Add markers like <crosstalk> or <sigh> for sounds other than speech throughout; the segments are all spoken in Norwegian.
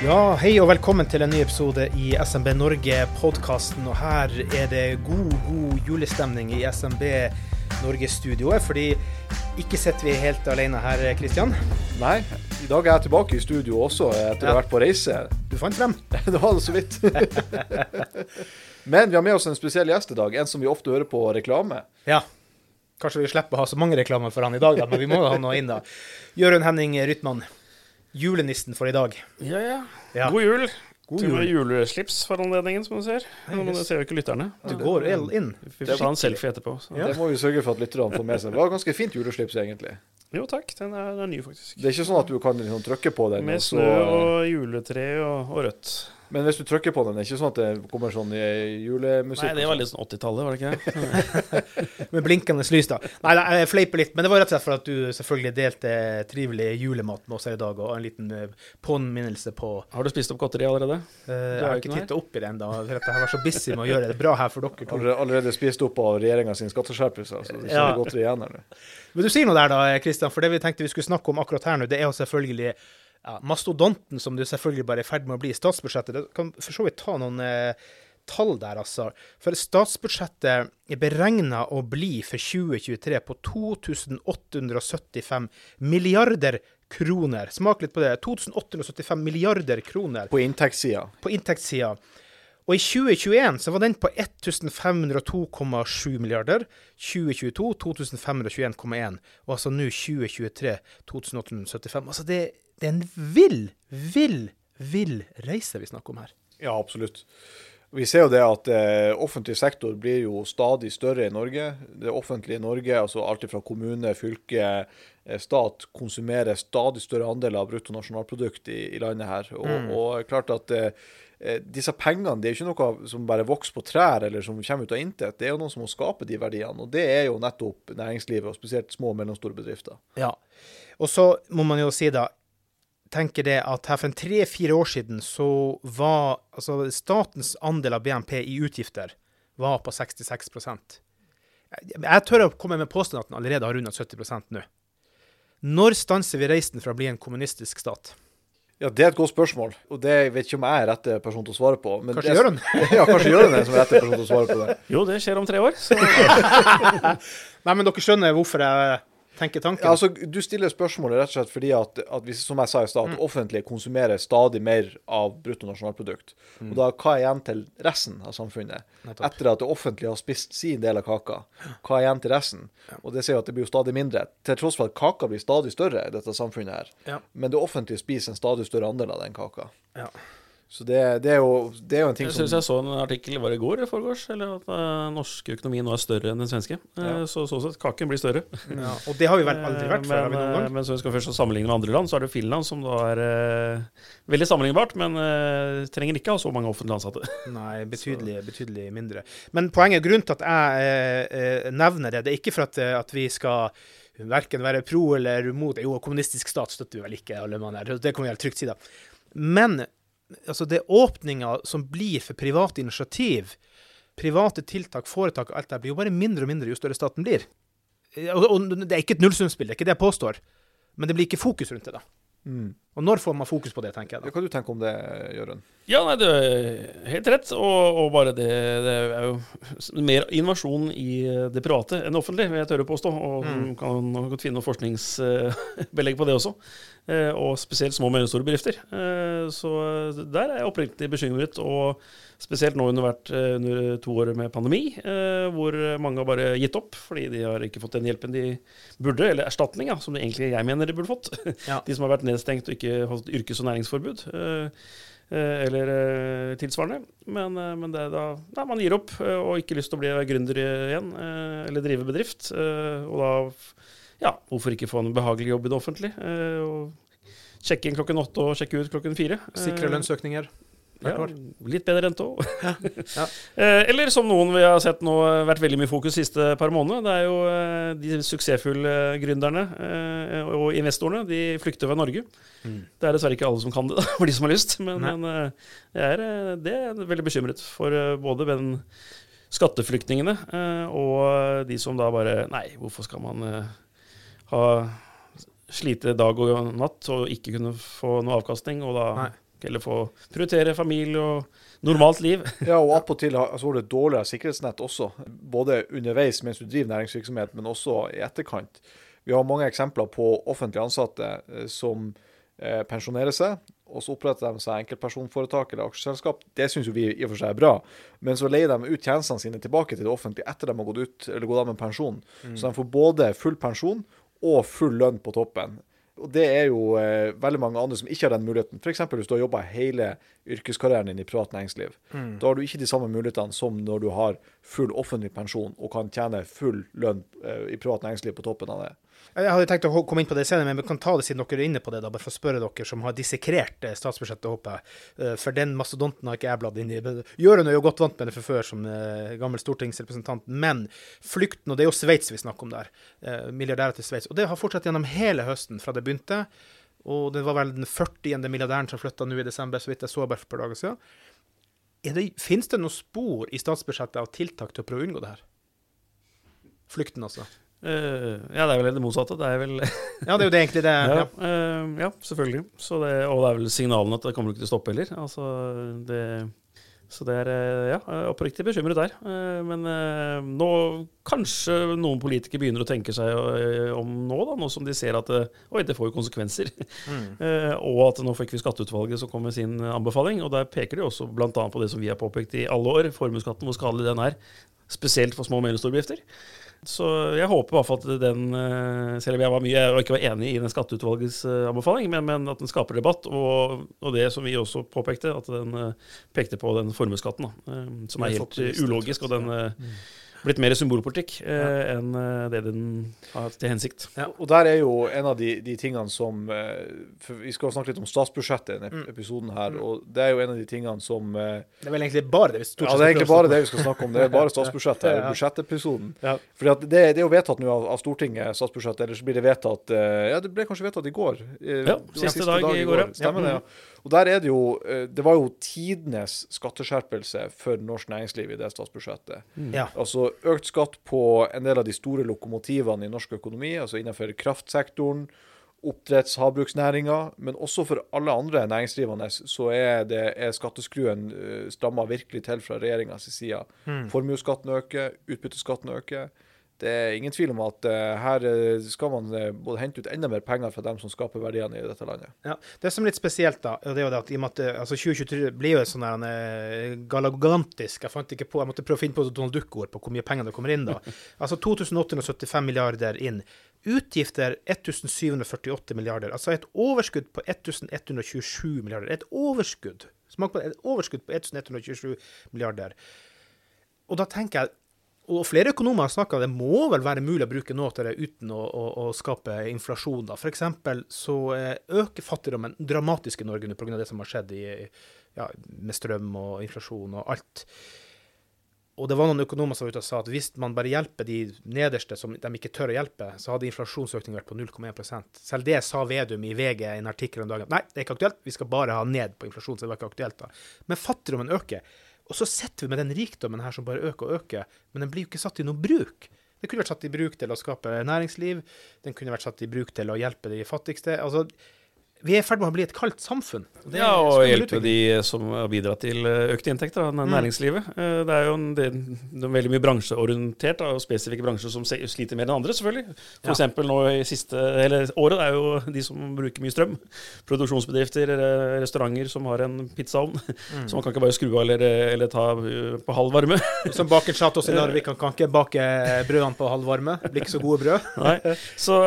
Ja, hei og velkommen til en ny episode i SMB Norge-podkasten. Og her er det god, god julestemning i SMB Norge-studioet. Fordi ikke sitter vi helt alene her, Kristian. Nei, i dag er jeg tilbake i studio også, etter å ha vært på reise. Du fant frem? <laughs> det var det så vidt. <laughs> Men vi har med oss en spesiell gjest i dag, en som vi ofte hører på reklame. Ja. Kanskje vi slipper å ha så mange reklamer for han i dag, da, men vi må ha noe inn da. Jørund Henning Rytman, julenissen for i dag. Ja, ja. Ja. God jul. God Til og juleslips for anledningen, som du ser. Men det ser jo ikke lytterne. Du går el- inn. Vi får ta en selfie etterpå. Så. Ja. Det må vi sørge for at lytterne får med seg. Det var ganske fint juleslips, egentlig. Jo takk, den er, den er ny, faktisk. Det er ikke sånn at du kan liksom trykke på den, Med snø og juletre og, og rødt. Men hvis du trykker på den, det er ikke sånn at det kommer sånn julemusikk? Nei, det var litt sånn 80-tallet, var det ikke? <laughs> Med blinkende lys, da. Nei, nei, jeg fleiper litt, men det var rett og slett for at du selvfølgelig delte trivelig julemat med oss her i dag, og en liten eh, påminnelse på Har du spist opp godteri allerede? Uh, Jeg har ikke titta opp i det ennå. Jeg har vært så busy med å gjøre det bra her for dere Har Allerede, allerede spist opp av regjeringa sin skatteskjerpelse, så det Ja. godteri godt igjen her nå. Men du sier noe der, da, Kristian. For det vi tenkte vi skulle snakke om akkurat her nå, det er jo selvfølgelig ja, mastodonten som du selvfølgelig bare er i ferd med å bli, i statsbudsjettet. Det kan for så vidt ta noen eh, tall der, altså. For statsbudsjettet er beregna å bli for 2023 på 2875 milliarder kroner. Smak litt på det. 2875 milliarder kroner. På inntektssida. på inntektssida. Og i 2021 så var den på 1502,7 milliarder. 2022 2521,1. Og altså nå 2023 2875. Altså det, det er en vill, vill, vill reise vi snakker om her. Ja, absolutt. Vi ser jo det at eh, offentlig sektor blir jo stadig større i Norge. Det offentlige Norge, altså alt fra kommune, fylke, eh, stat, konsumerer stadig større andel av bruttonasjonalprodukt i, i landet her. Og, og klart at eh, eh, disse pengene det er ikke noe som bare vokser på trær eller som kommer ut av intet. Det er jo noen som må skape de verdiene. Og det er jo nettopp næringslivet, og spesielt små og mellomstore bedrifter. Ja. Og så må man jo si da, tenker det at her for tre-fire år siden så var altså statens andel av BNP i utgifter var på 66 Jeg tør å komme med påstanden at den allerede har rundet 70% nå. Når stanser vi reisen fra å bli en kommunistisk stat? Ja, Det er et godt spørsmål, og det vet ikke om jeg er rette person til å svare på. Men Kanskje det- hun <laughs> ja, kanskje gjør hun det som er rette person til å svare på det. Jo, det skjer om tre år. Så <laughs> Nei, men dere skjønner hvorfor jeg tenker tanken? Ja, altså, du stiller spørsmålet rett og slett fordi at, at hvis, som jeg sa i stad, at offentlige konsumerer stadig mer av bruttonasjonalprodukt. Og da, hva er igjen til resten av samfunnet? Nettopp. Etter at det offentlige har spist sin del av kaka, hva er igjen til resten? Og det ser jo at det blir jo stadig mindre, til tross for at kaka blir stadig større i dette samfunnet her. Ja. Men det offentlige spiser en stadig større andel av den kaka. Ja. Så det, det, er, jo, det er jo en ting Jeg som syns jeg så en artikkel var i går, i forgårs, eller at uh, norsk økonomi nå er større enn den svenske. Eh, Ja. Så sånn sett, kaken blir større. Ja, og det har vi vel aldri vært før? har vi Men, noen eh, gang? men så vi skal først sammenligne med andre land, så er det Finland som da er eh, veldig sammenlignbart, men eh, trenger ikke ha så mange offentlig ansatte. <laughs> Nei, betydelig, betydelig mindre. Men poenget, grunnen til at jeg eh, eh, nevner det, det er ikke for at, eh, at vi skal verken være pro eller mot Jo, kommunistisk stat støtter vi vel ikke, alle mann her. Det kan vi helt trygt si, da. Men altså, det åpninga som blir for private initiativ, private tiltak, foretak og alt det, blir jo bare mindre og mindre jo større staten blir. Og, og det er ikke et nullsumspill, det er ikke det jeg påstår. Men det blir ikke fokus rundt det, da. mm. Og når får man fokus på det, tenker jeg da. Hva du tenker om det, Jørund? Ja, nei, du er helt rett. Og, og bare det, det er jo mer innovasjon i det private enn det offentlige, vil jeg tørre å påstå. Og Mm. kan godt finne noe forskningsbelegg på det også. Eh, Og spesielt små og mellomstore bedrifter. Eh, Så der er jeg oppriktig bekymret. Og spesielt nå under, vært, eh, under to år med pandemi, eh, hvor mange har bare gitt opp fordi de har ikke fått den hjelpen de burde, eller erstatning, ja, som det egentlig jeg mener de burde fått. Ja. <laughs> De som har vært nedstengt og ikke ikke holdt yrkes- og næringsforbud. Eh, eh, eller eh, tilsvarende. Men, men det er da Nei, man gir opp og ikke lyst til å bli gründer igjen. eller drive bedrift. og da Ja, hvorfor ikke få en behagelig jobb i det offentlige? og sjekke inn klokken åtte og sjekke ut klokken fire. Sikre lønnsøkninger hvert ja, år. litt bedre enn to. <laughs> Ja. <laughs> Eh, Eller som noen vi har sett nå eh, vært veldig mye fokus siste par månedene. Det er jo eh, de suksessfulle gründerne og investorene. De flykter fra Norge. Mm. Det er dessverre ikke alle som kan det, <laughs> for de som har lyst. Men, men jeg er, det er jeg veldig bekymret for både den skatteflyktningene og de som da bare Nei, hvorfor skal man ha slite dag og natt og ikke kunne få noe avkastning, og da Nei. Heller få prioritere familie og normalt liv. <laughs> Ja, og attpåtil altså, så har du et dårligere sikkerhetsnett også. Både underveis mens du driver næringsvirksomhet, men også i etterkant. Vi har mange eksempler på offentlig ansatte eh, som eh, pensjonerer seg, og så oppretter de seg enkeltpersonforetak eller aksjeselskap. Det syns jo vi i og for seg er bra, men så leier de ut tjenestene sine tilbake til det offentlige etter de har gått ut eller gått av med pensjon. Så de får både full pensjon og full lønn på toppen. Og det er jo eh, veldig mange andre som ikke har den muligheten. F.eks. hvis du har jobba hele yrkeskarrieren din i privat næringsliv. Da har du ikke de samme mulighetene som når du har full offentlig pensjon og kan tjene full lønn eh, i privat næringsliv på toppen av det. Jeg hadde tenkt å komme inn på det senere, men vi kan ta det siden dere er inne på det. da, bare for å spørre dere som har dissekrert eh, statsbudsjettet, håper jeg. Eh, For den mastodonten har ikke jeg bladd inn i. Gjøren er jo godt vant med det fra før som eh, gammel stortingsrepresentant, men flukten, og det er jo Sveits vi snakker om der, milliardærer til Sveits, og det har fortsatt gjennom hele høsten fra det begynte. Og det var vel den 40. milliardæren som flytta nå i desember, så vidt jeg så bare for et par dager siden. Det, finnes det noen spor i statsbudsjettet av tiltak til å prøve å unngå det her? Flukten, altså. Eh, ja, det er vel det motsatte. Det er vel <laughs> Ja, det er jo det egentlig det. ja, Ja. Uh, ja, selvfølgelig. Så det, og det er vel signalene at det kommer ikke til å stoppe heller. Altså, det, så det er eh, ja, oppriktig bekymret der. Eh, Men nå kanskje noen politikere begynner å tenke seg om nå, da, nå som de ser at oi, det får jo konsekvenser. Mm. <laughs> Eh, og at nå fikk vi Skatteutvalget som kom med sin anbefaling. Og der peker de også bl.a. på det som vi har påpekt i alle år, formuesskatten, hvor skadelig den er. Spesielt for små og mellomstore bedrifter. Så jeg håper i hvert fall at den, eh, selv om jeg var mye og ikke var enig i den skatteutvalgets eh, anbefaling, men, men at den skaper debatt. Og, og det som vi også påpekte, at den eh, pekte på den formuesskatten, som er helt ulogisk. Og den eh, blitt mer symbolpolitikk eh, enn eh, det den har til hensikt. Ja. Og der er jo en av de, de tingene som eh, for Vi skal snakke litt om statsbudsjettet i denne ep- episoden her, og det er jo en av de tingene som eh, Det er vel egentlig bare det vi stort Ja, det er egentlig bare det vi skal snakke om. Det er bare <laughs> statsbudsjettet, Ja. budsjettepisoden. Ja. Fordi at det, det er jo vedtatt nå av, av Stortinget, statsbudsjettet, eller så blir det vedtatt eh, Ja, det ble kanskje vedtatt i går. Eh, Ja, siste, siste siste dag i går, ja. Stemmer det, ja. Og der er det jo eh, Det var jo tidenes skatteskjerpelse for norsk næringsliv i det statsbudsjettet. Mm. Ja. Altså økt skatt på en del av de store lokomotivene i norsk økonomi, altså innenfor kraftsektoren, oppdretts- havbruksnæringa, men også for alle andre næringsdrivende så er, det, er skatteskruen uh, stramma virkelig til fra regjeringas side. Mm. Formuesskatten øker, utbytteskatten øker. Det er ingen tvil om at eh, her eh, skal man eh, både hente ut enda mer penger fra dem som skaper verdiene i dette landet. Ja. Det som er litt spesielt, da, det er jo det at, i og med at altså 2023 blir jo sånn eh, galagantisk Jeg fant ikke på, jeg måtte prøve å finne på Donald Duck-ord på hvor mye penger det kommer inn da. <laughs> Altså 2875 milliarder inn. Utgifter 1748 milliarder. Altså et overskudd på 1127 milliarder. Et overskudd! Smak på det. Et overskudd på 1127 milliarder. Og da tenker jeg og flere økonomer har snakka det må vel være mulig å bruke noe til det uten å, å, å skape inflasjon. da. F.eks. så eh, øker fattigdommen dramatisk i Norge nå pga. det som har skjedd i, ja, med strøm og inflasjon og alt. Og det var noen økonomer som var ute og sa at hvis man bare hjelper de nederste som de ikke tør å hjelpe, så hadde inflasjonsøkningen vært på 0,1% Selv det sa Vedum i VG i en artikkel om dagen. Nei, det er ikke aktuelt. Vi skal bare ha ned på inflasjon. så det var ikke aktuelt da. Men fattigdommen øker. Og så sitter vi med den rikdommen her som bare øker og øker, men den blir jo ikke satt i noe bruk. Den kunne vært satt i bruk til å skape næringsliv, den kunne vært satt i bruk til å hjelpe de fattigste. Altså, vi er i ferd med å bli et kaldt samfunn. og det Ja, og hjelpe utvikling. de som har bidratt til eh, økte inntekter, da, Mm. næringslivet. Eh, Det er jo en, det, det er veldig mye bransjeorientert, da, og spesifikke bransjer som sliter mer enn andre, selvfølgelig. For Ja. nå i siste, eller året er jo de som bruker mye strøm. Produksjonsbedrifter, eh, restauranter som har en pizzaovn. Mm. Så man kan ikke bare skru av eller, eller ta på halv varme. Som baker chatos i Narvik, <laughs> han kan ikke bake brødene på halvvarme. Det blir ikke så gode brød. Nei. Så,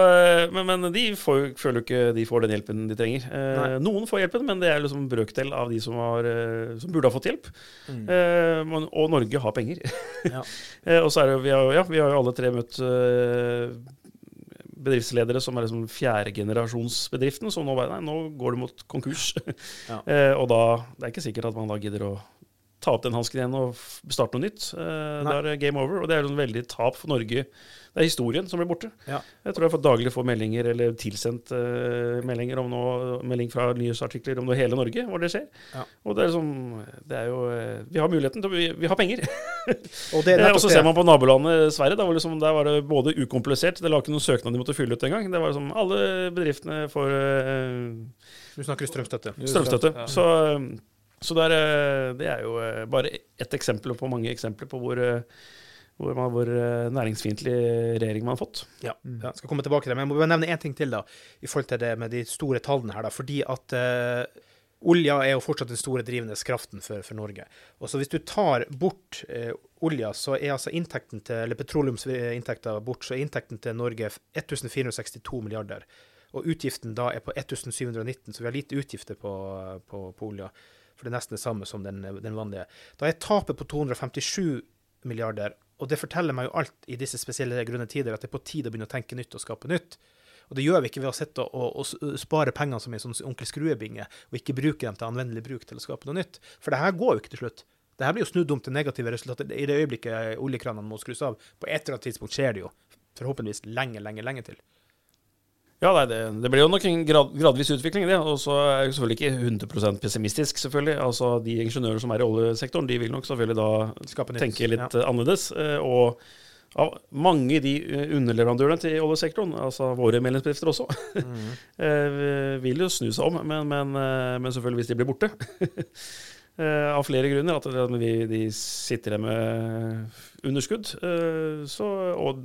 men, men de får, føler jo ikke de får den hjelpen de trenger. Eh, noen får hjelpen, men det er liksom brøkdel av de som, har, eh, som burde ha fått hjelp. Mm. Eh, og Norge har penger. Ja. <laughs> Eh, og så er det, vi har, jo- ja, vi har jo alle tre møtt eh, bedriftsledere som er liksom fjerdegenerasjonsbedriften, som nå bare Nei, nå går det mot konkurs. <laughs> Ja. eh, og da Det er ikke sikkert at man da gidder å ta opp den hansken igjen og starte noe nytt. Eh, da er det game over. Og det er liksom veldig tap for Norge. Det er historien som blir borte. Ja. Jeg tror jeg får daglig får meldinger, eller tilsendt uh, meldinger om noe, melding fra nyhetsartikler om noe hele Norge, hvor det skjer. Ja. Og det er liksom Det er jo eh, Vi har muligheten til Vi, vi har penger. Og det Eh, <laughs> og så ser man på nabolandet Sverige. Da var, liksom, der var det både ukomplisert Det la ikke noen søknad de måtte fylle ut engang. Det var liksom Alle bedriftene får uh, Du snakker strømstøtte. strømstøtte. Ja. Så, eh, så er, eh, det er jo eh, bare ett eksempel på mange eksempler på hvor, eh, hvor, man, hvor eh, næringsfiendtlig regjering man har fått. Ja, jeg skal komme tilbake til det. Men jeg må bare nevne én ting til da, i forhold til det med de store tallene her. da, Fordi at uh, olja er jo fortsatt den store drivende kraften for, for Norge. Og så Hvis du tar bort eh, olja, så er altså inntekten til, eller petroleumsinntekten bort, så er inntekten til Norge 1462 milliarder. Og utgiften da er på 1719, så vi har lite utgifter på, på, på olja. For det er nesten det samme som den, den vanlige. Da er tapet på 257 milliarder. Og det forteller meg jo alt i disse spesielle grunne tider, at det er på tide å begynne å tenke nytt og skape nytt. Og det gjør vi ikke ved å sitte og, og, spare pengene som en sånn onkel Skrue-binge, og ikke bruke dem til anvendelig bruk til å skape noe nytt. For det her går jo ikke til slutt. Det her blir jo snudd om til negative resultater. I det øyeblikket oljekranene må skrus av, på et eller annet tidspunkt skjer det jo. Forhåpentligvis lenge, lenge, lenge til. Ja, nei, det, det blir jo nok en grad, gradvis utvikling, det. Og så er jeg selvfølgelig ikke 100 pessimistisk, selvfølgelig. Altså, De ingeniører som er i oljesektoren, de vil nok selvfølgelig da tenke litt Ja. eh, annerledes. eh, Og av mange de eh, underleverandørene til oljesektoren, altså våre medlemsbedrifter også, Mm. <laughs> vil jo snu seg om, men, men, men selvfølgelig hvis de blir borte. <laughs> Av flere grunner. At de sitter igjen med underskudd. Så, og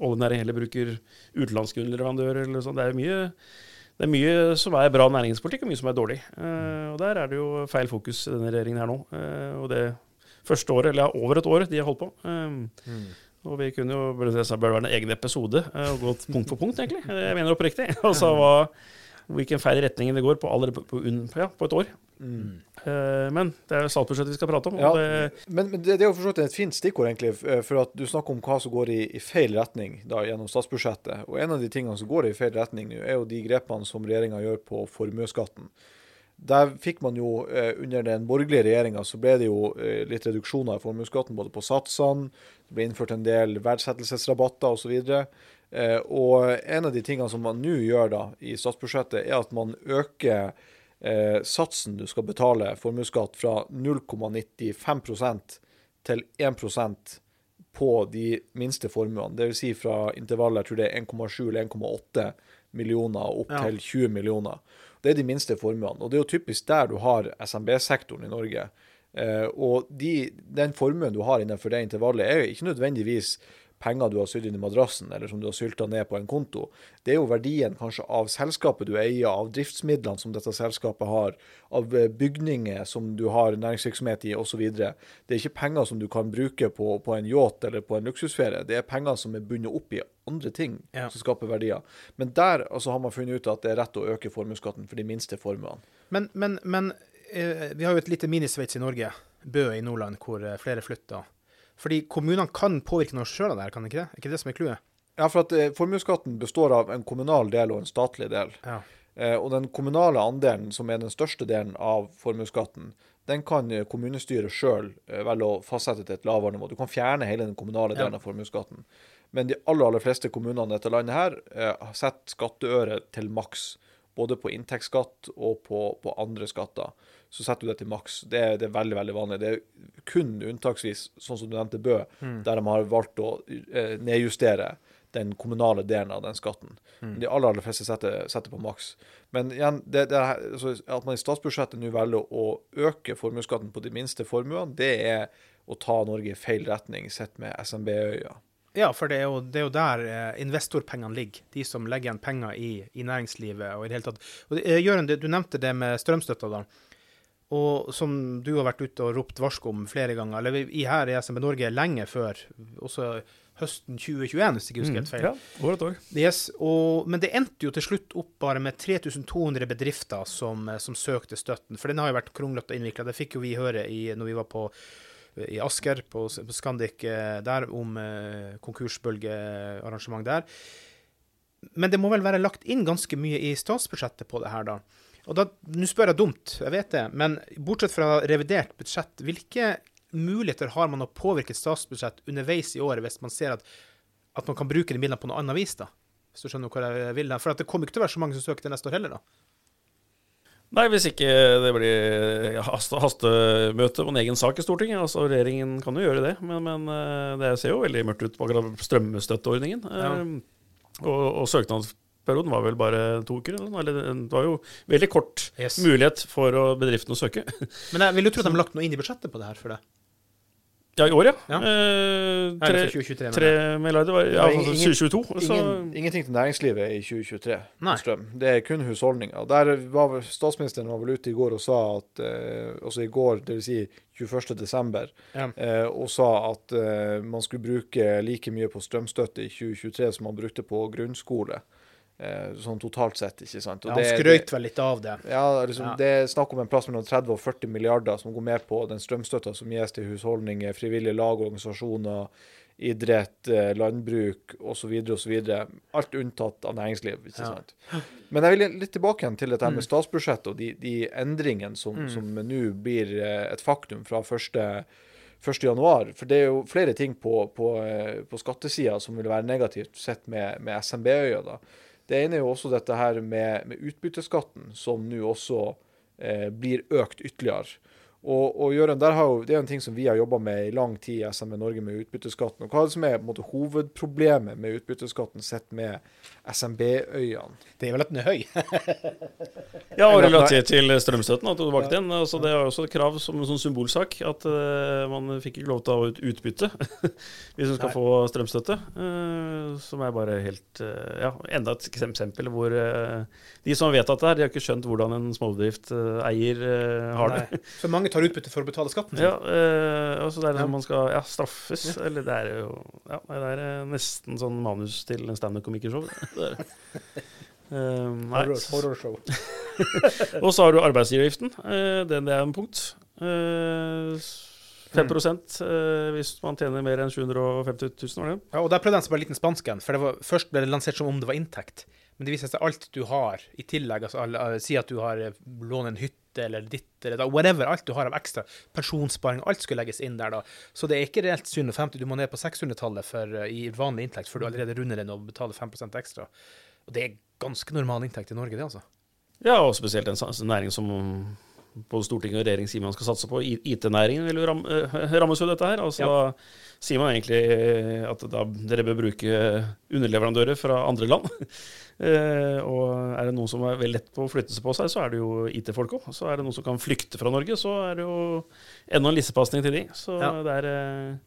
oljenæringen heller bruker utenlandske underleverandører. Eller sånn. Det er mye det er mye som er bra næringspolitikk, og mye som er dårlig. Eh, og Der er det jo feil fokus i denne regjeringen her nå. Eh, og det første året, eller ja, over et år, de har holdt på. Eh, og vi kunne jo burde det burde være en egen episode eh, og gått punkt for punkt, egentlig. Jeg mener oppriktig. <laughs> Altså hva, hvilken feil retning det går på, allerede på, på, ja, på et år. Mm. Eh, men det er jo statsbudsjettet vi skal prate om. Ja, det, men, men det, det er jo forstått et fint stikkord, egentlig, eh, for at du snakker om hva som går i, i feil retning da, gjennom statsbudsjettet. Og en av de tingene som går i feil retning nå, er jo de grepene som regjeringa gjør på formuesskatten. Der fikk man jo, eh, Under den borgerlige regjeringa så ble det jo litt reduksjoner i formuesskatten, både på satsene, det ble innført en del verdsettelsesrabatter osv. Eh, og en av de tingene som man nå gjør da i statsbudsjettet, er at man øker eh, satsen du skal betale formuesskatt fra 0,95% til 1% på de minste formuene. Dvs. Si fra intervallet jeg tror det er 1,7 eller 1,8 millioner opp Ja. til 20 millioner. Det er de minste formuene. Og det er jo typisk der du har SMB-sektoren i Norge. Eh, og de, den formuen du har innenfor det intervallet, er jo ikke nødvendigvis penger du har sydd inn i madrassen, eller som du har sylta ned på en konto. Det er jo verdien kanskje av selskapet du eier, av driftsmidlene som dette selskapet har, av eh, bygninger som du har næringsvirksomhet i, osv. Det er ikke penger som du kan bruke på, på en yacht eller på en luksusferie. Det er penger som er bundet opp i andre ting Ja. som skaper verdier. Men der altså, har man funnet ut at det er rett å øke formuesskatten for de minste formuene. Men, men, men eh, vi har jo et lite minisveits i Norge, Bø i Nordland, hvor eh, flere flytter. Fordi kommunene kan påvirke noe sjøl av det her, kan de ikke det? Er ikke det som er clouet? Ja, for at eh, Formuesskatten består av en kommunal del og en statlig del. Ja. Eh, og den kommunale andelen, som er den største delen av formuesskatten, den kan eh, kommunestyret sjøl velge å fastsette til et lavere nivå. Du kan fjerne hele den kommunale Ja. delen av formuesskatten. Men de aller, aller fleste kommunene i dette landet her eh, har sett skatteøret til maks. Både på inntektsskatt og på, på andre skatter. Så setter du det til maks. Det, det er veldig veldig vanlig. Det er kun unntaksvis, sånn som du nevnte Bø, der de har valgt å eh, nedjustere den kommunale delen av den skatten. Mm. De aller, aller fleste setter, setter på maks. Men igjen, det, det altså, at man i statsbudsjettet nå velger å øke formuesskatten på de minste formuene, det er å ta Norge i feil retning sett med SMB-øya. Ja, for det er jo, det er jo der eh, investorpengene ligger. De som legger igjen penger i, i næringslivet og i det hele tatt. Og eh, Jørund, du nevnte det med strømstøtta. da. Og som du har vært ute og ropt varsko om flere ganger, eller i her i SMB Norge lenge før, også høsten 2021, hvis jeg ikke husker helt feil. Ja, år etter år. Yes, og, men det endte jo til slutt opp bare med 3200 bedrifter som, som søkte støtten. For den har jo vært kronglete og innvikla. Det fikk jo vi høre i, når vi var på, i Asker, på, på Scandic eh, der, om eh, konkursbølgearrangement der. Men det må vel være lagt inn ganske mye i statsbudsjettet på det her, da. Og da, Nå spør jeg dumt, jeg vet det, men bortsett fra revidert budsjett, hvilke muligheter har man å påvirke statsbudsjett underveis i året hvis man ser at, at man kan bruke de midlene på noe annet vis, da? Hvis du skjønner hva jeg vil? da. For det kommer ikke til å være så mange som søker til neste år heller, da. Nei, hvis ikke det blir haste, hastemøte på en egen sak i Stortinget. altså Regjeringen kan jo gjøre det, men, men eh, det ser jo veldig mørkt ut på akkurat strømstøtteordningen. Ja. Og, og, og søknadsperioden var vel bare to uker. Eller det var jo veldig kort Yes. mulighet for å, bedriften å søke. <laughs> Men jeg vil jo tro at de har lagt noe inn i budsjettet på det her for det. Ja, i år, ja. Ja. Eh, tre, 2023. mener tre milliarder var ja, altså 2022. Så, Ingen, ingenting til næringslivet i 2023 Nei. strøm. Det er kun husholdninger. Der var Statsministeren var vel ute i går og sa at eh, Altså i går, dvs. Si 21.12., Ja. eh, og sa at eh, man skulle bruke like mye på strømstøtte i 2023 som man brukte på grunnskole. Eh, sånn totalt sett, ikke sant. Og Ja, han skrøyt vel litt av det. Ja, liksom, Ja. Det er snakk om en plass mellom 30 og 40 milliarder som går med på den strømstøtta som gis til husholdninger, frivillige lag, organisasjoner, idrett, eh, landbruk osv. osv. Alt unntatt av næringsliv. ikke Ja. sant? Men jeg vil litt tilbake igjen til dette Mm. med statsbudsjettet og de, de endringene som, Mm. som nå blir eh, et faktum fra 1. 1. januar. For det er jo flere ting på, på, på skattesida som vil være negativt sett med, med SMB-øya. da. Det ene er jo også dette her med, med utbytteskatten, som nå også eh, blir økt ytterligere. Og, og Jørgen, der har jo, Det er en ting som vi har jobba med i lang tid i SMB Norge med utbytteskatten. og Hva er det som er på en måte, hovedproblemet med utbytteskatten sett med SMB-øyene? Det er vel at den er høy. <laughs> Ja, og relativt relatert til strømstøtten. At tilbake til den. Altså, det er også et krav som en sånn symbolsak at uh, man fikk ikke lov til å ha ut utbytte <laughs> hvis man skal Nei. få strømstøtte. Uh, som er bare helt uh, Ja, enda et eksempel hvor de som har vedtatt det her, de har ikke skjønt hvordan en småbedriftseier uh, har det. For mange tar utbytte for å betale skatten sin. Ja, eh, altså det er Ja. som man skal ja, straffes. Eller det er jo ja, det er eh, nesten sånn manus til en standup-komikershow. <laughs> Um, nei. Horror, horrorshow. <laughs> Og så har du arbeidsgiveravgiften. Eh, det, det er en punkt. Eh, 5 eh, hvis man tjener mer enn 750 000, var det? Ja, og Der prøvde seg på en liten spansk en. For var, først ble det lansert som om det var inntekt. Men det viser seg alt du har i tillegg. altså eh, Si at du har eh, lånt en hytte eller ditt eller da, whatever. Alt du har av ekstra. Pensjonssparing. Alt skulle legges inn der da. Så det er ikke reelt 750. Du må ned på 600-tallet eh, i vanlig inntekt før du allerede runder den og betaler 5% ekstra. Og det er ganske normal inntekt i Norge, det, altså. Ja, og spesielt en næring som både Stortinget og regjering sier man skal satse på. IT-næringen vil jo ram, eh, rammes jo dette her. Altså, Ja. Da sier man egentlig eh, at da dere bør bruke underleverandører fra andre land. <laughs> Eh, og er det noen som er veldig lett på å flytte seg på seg, så er det jo IT-folk òg. Så er det noen som kan flykte fra Norge, så er det jo enda en lissepasning til de. Så Ja. det er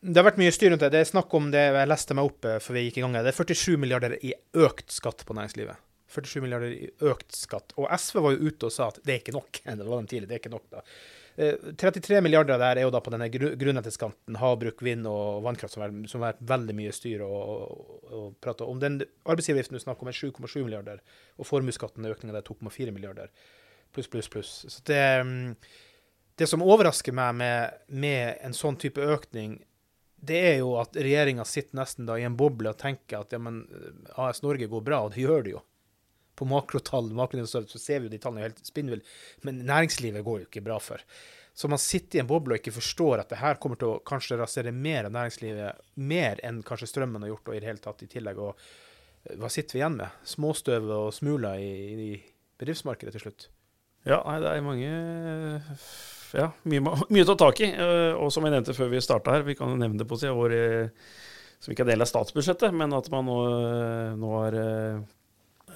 Det har vært mye styr rundt det. Det er snakk om det, jeg leste meg opp før vi gikk i gang. Det er 47 milliarder i økt skatt på næringslivet. 47 milliarder i økt skatt. Og SV var jo ute og sa at det er ikke nok. <laughs> Det var de tidlig, det er ikke nok da. Eh, 33 milliarder der er jo da på denne gru havbruk, vind og vannkraft, som har vært veldig mye styr å, prate om. Den arbeidsgiveravgiften du snakker om er 7,7 milliarder, og formuesskatten er økningen der 2,4 milliarder. Pluss, pluss, pluss. Så det, mm, det som overrasker meg med, med en sånn type økning, det er jo at regjeringa sitter nesten da i en boble og tenker at ja, men AS Norge går bra, og det gjør det jo. På makrotall makronivå så ser vi jo de tallene er helt spinnville, men næringslivet går jo ikke bra for. Så man sitter i en boble og ikke forstår at det her kommer til å kanskje rasere mer av næringslivet, mer enn kanskje strømmen har gjort, og i det hele tatt i tillegg. Og eh, hva sitter vi igjen med? Småstøv og smuler i, i bedriftsmarkedet til slutt. Ja, nei, det er mange Ja, mye, mye å ta tak i. eh, Og som jeg nevnte før vi starta her, vi kan nevne det på sida vår eh, som ikke er del av statsbudsjettet, men at man nå, nå eh,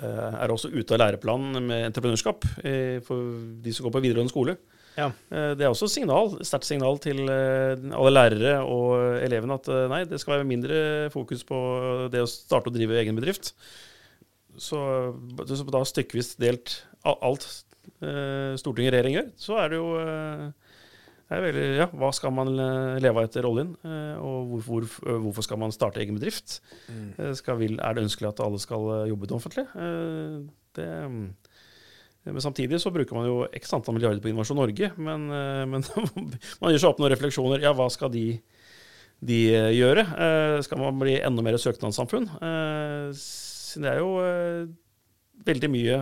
er også ute av læreplanen med entreprenørskap eh, for de som går på videregående skole. Ja. Eh, Det er også et signal, sterkt signal til eh, alle lærere og elevene at eh, nei, det skal være mindre fokus på det å starte og drive egen bedrift. Så, så da stykkevis delt alt Stortinget storting og regjering gjør, så er det jo eh, veldig, ja, Hva skal man eh, leve av etter oljen, eh, og hvor, hvor, eh, hvorfor skal man starte egen bedrift? Mm. Skal, er det ønskelig at alle skal jobbe i det offentlige? Det, mm, men samtidig så bruker man jo x antall milliarder på Innovasjon Norge. Men, men <laughs> man gjør seg opp noen refleksjoner. Ja, hva skal de, de gjøre? Skal man bli enda mer søknadssamfunn? Det er jo veldig mye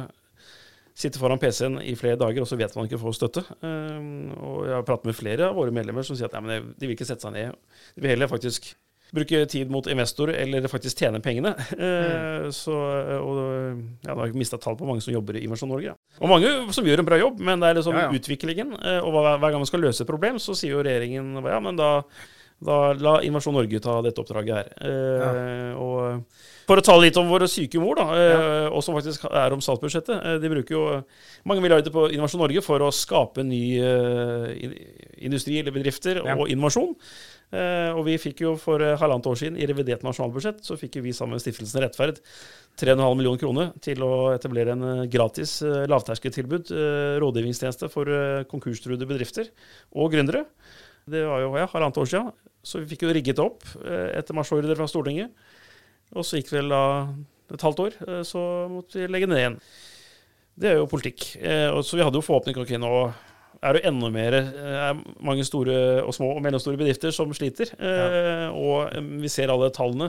Sitte foran PC-en i flere dager, og så vet man ikke får støtte. Eh, Og jeg har pratet med flere av våre medlemmer som sier at ja, men de vil ikke sette seg ned. De vil heller faktisk bruke tid mot investor, eller faktisk tjene pengene. <laughs> Mm. Så, og ja, har jeg mista tall på mange som jobber i Innovasjon Norge. Ja. Og mange som gjør en bra jobb, men det er liksom Ja, ja. utviklingen. eh, Og hver, hver gang man skal løse et problem, så sier jo regjeringen ja, men da, da la Invasjon Norge ta dette oppdraget her. Eh, Og for å tale litt om våre syke mor, da, eh, og som faktisk er om statsbudsjettet. eh, De bruker jo mange milliarder på Innovasjon Norge for å skape ny eh, industri eller bedrifter Ja. og innovasjon. Eh, og vi fikk jo for eh, halvannet år siden, i revidert nasjonalbudsjett, så fikk jo vi sammen med Stiftelsen Rettferd 3,5 millioner kroner til å etablere en eh, gratis eh, lavterskeltilbud, eh, rådgivningstjeneste for eh, konkurstruede bedrifter og gründere. Det var jo ja, halvannet år siden. Så vi fikk jo rigget opp eh, etter marsjordre fra Stortinget. Og så gikk det vel da et halvt år, eh, så måtte vi legge ned igjen. Det er jo politikk. Eh, så vi hadde jo forhåpning ok, nå er det jo enda mer mange store og små og mellomstore bedrifter som sliter. Ja. Og vi ser alle tallene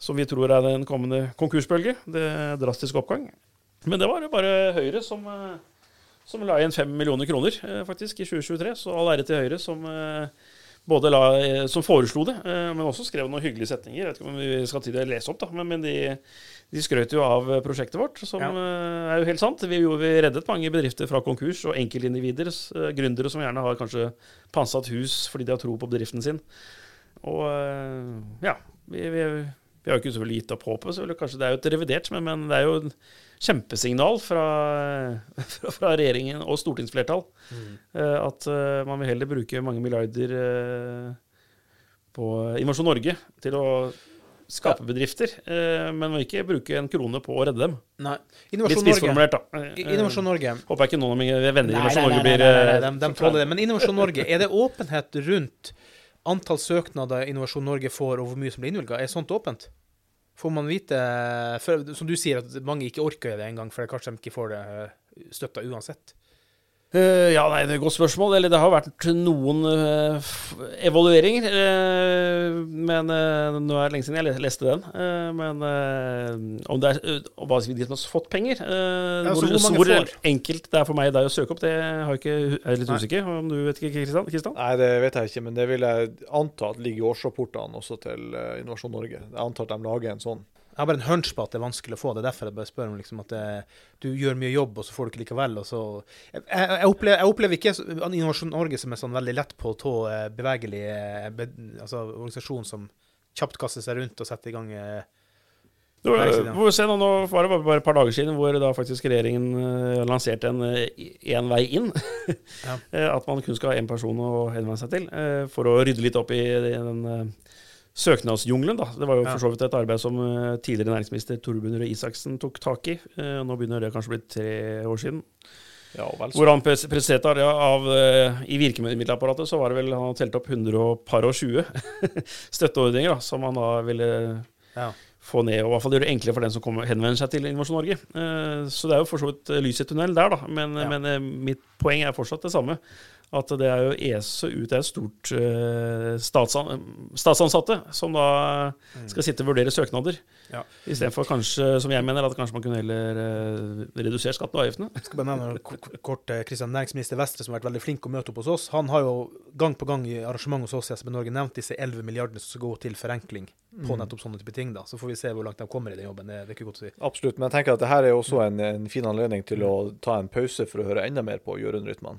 som vi tror er den kommende konkursbølge. Det er drastisk oppgang. Men det var jo bare Høyre som, som la igjen fem millioner kroner faktisk i 2023. Så all ære til Høyre som både la, eh, som foreslo det, eh, men også skrev noen hyggelige setninger. Jeg vet ikke om vi skal til det lese opp, da, men, men de, de skrøt jo av eh, prosjektet vårt, som Ja. er jo helt sant. Vi, jo- vi reddet mange bedrifter fra konkurs, og enkeltindivider, gründere som gjerne har kanskje pantsatt hus fordi de har tro på bedriften sin. Og ja, vi, vi, vi har jo ikke selvfølgelig gitt opp håpet, så kanskje det er jo et revidert, men, men det er jo kjempesignal fra, fra, <laughs> fra regjeringen og stortingsflertall eh, at eh, man vil heller bruke mange milliarder eh, på Innovasjon Norge til å skape bedrifter, men må ikke bruke en krone på å redde dem. Nei. Litt Innovasjon spissformulert, da. Innovasjon Norge. Håper jeg ikke noen av mine venner i Innovasjon Norge blir nei, nei, nei, de tåler det. Men Innovasjon Norge, er det åpenhet rundt antall søknader Innovasjon Norge får, og hvor mye som blir innvilga? Er sånt åpent? Får man vite for, Som du sier, at mange ikke orker det engang, for kanskje de ikke får det eh, støtta uansett. Eh, ja, nei, det er et godt spørsmål. Eller det har vært noen uh, evalueringer. Uh, men nå er det lenge siden jeg leste den. Men om det er uh, og hva sier de som har fått penger Ja, hvor, hvor hvor enkelt det er for meg der å søke opp, det har jeg ikke, er jeg litt Nei. usikker om du vet ikke, Kristian? Nei, det vet jeg ikke, men det vil jeg anta at ligger i årsrapportene også til Innovasjon Norge. Jeg antar at de lager en sånn. Jeg har bare en hunch på at det er vanskelig å få. Det er derfor jeg bare spør om liksom at det, du gjør mye jobb, og så får du ikke likevel. Og så jeg, jeg, opplever, jeg opplever ikke Innovasjon Norge som en sånn veldig lett på tå, eh, bevegelig eh, be, altså, organisasjon som kjapt kaster seg rundt og setter i gang eh, Det var, hvor, se, nå, nå var det bare, et par dager siden hvor da faktisk regjeringen eh, lanserte en én vei inn. Ja. <laughs> Eh, At man kun skal ha én person å henvende seg til, eh, for å rydde litt opp i den eh, søknadsjungelen. Da. Det var jo for så vidt et arbeid som eh, tidligere næringsminister Torbjørn Røe Isaksen tok tak i. Eh, Nå begynner det kanskje å bli tre år siden. Ja, vel. Hvor han pres- presenterte ja, av, eh, I virkemiddelapparatet så var det vel han telt opp 120 <laughs> støtteordninger da, som han da ville Ja. få ned, og i hvert fall gjøre det enklere for den som kommer, henvender seg til Innovasjon Norge. Så det er jo for så vidt lys i tunnelen der, da. Men, men mitt poeng er fortsatt det samme. At det er jo ESE ut er et stort uh, statsan, statsansatte som da skal sitte og vurdere søknader. Ja. Istedenfor kanskje, som jeg mener, at kanskje man kunne heller uh, redusert skatten og avgiftene. Jeg skal bare nevne kort eh, Kristian, Næringsminister Vestre, som har vært veldig flink å møte opp hos oss, han har jo gang på gang i arrangement hos oss i SB Norge nevnt disse 11 milliardene som skal gå til forenkling på nettopp sånne type ting. da. Så får vi se hvor langt de kommer i den jobben. Det, det er ikke godt å si. Absolutt. Men jeg tenker at det her er også en, en fin anledning til å ta en pause for å høre enda mer på Jørund Rytman.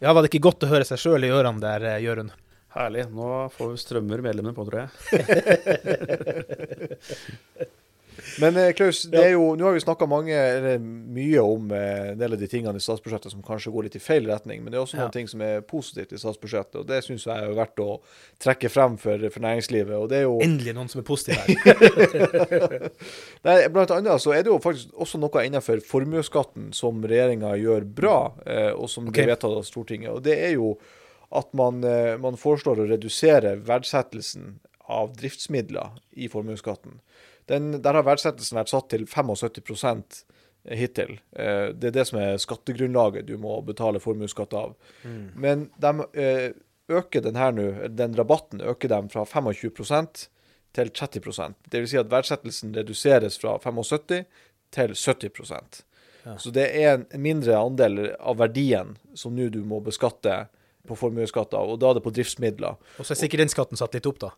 Ja, var det ikke godt å høre seg sjøl i ørene der, eh, Jørund? Herlig. Nå får vi strømmer medlemmene på, tror jeg. <laughs> Men eh, Klaus, det jo, nå har vi snakka mye om eh, en del av de tingene i statsbudsjettet som kanskje går litt i feil retning, men det er også Ja. noen ting som er positivt i statsbudsjettet, og det syns jeg er verdt å trekke frem for, for næringslivet. og det er jo... Endelig noen som er positiv her. <laughs> Nei, blant annet så er det jo faktisk også noe innenfor formuesskatten som regjeringa gjør bra, eh, og som Ok. blir vedtatt av Stortinget. Og det er jo at man, man foreslår å redusere verdsettelsen av driftsmidler i formuesskatten. Den, der har verdsettelsen vært satt til 75% hittil. Eh, Det er det som er skattegrunnlaget du må betale formuesskatt av. Men de eh, øker den her nå, den rabatten øker dem fra 25% til 30% Det vil si at verdsettelsen reduseres fra 75 til 70 Ja. Så det er en mindre andel av verdien som nå du må beskatte på formuesskatt av, og da er det på driftsmidler. Og så er sikkert den skatten satt litt opp, da.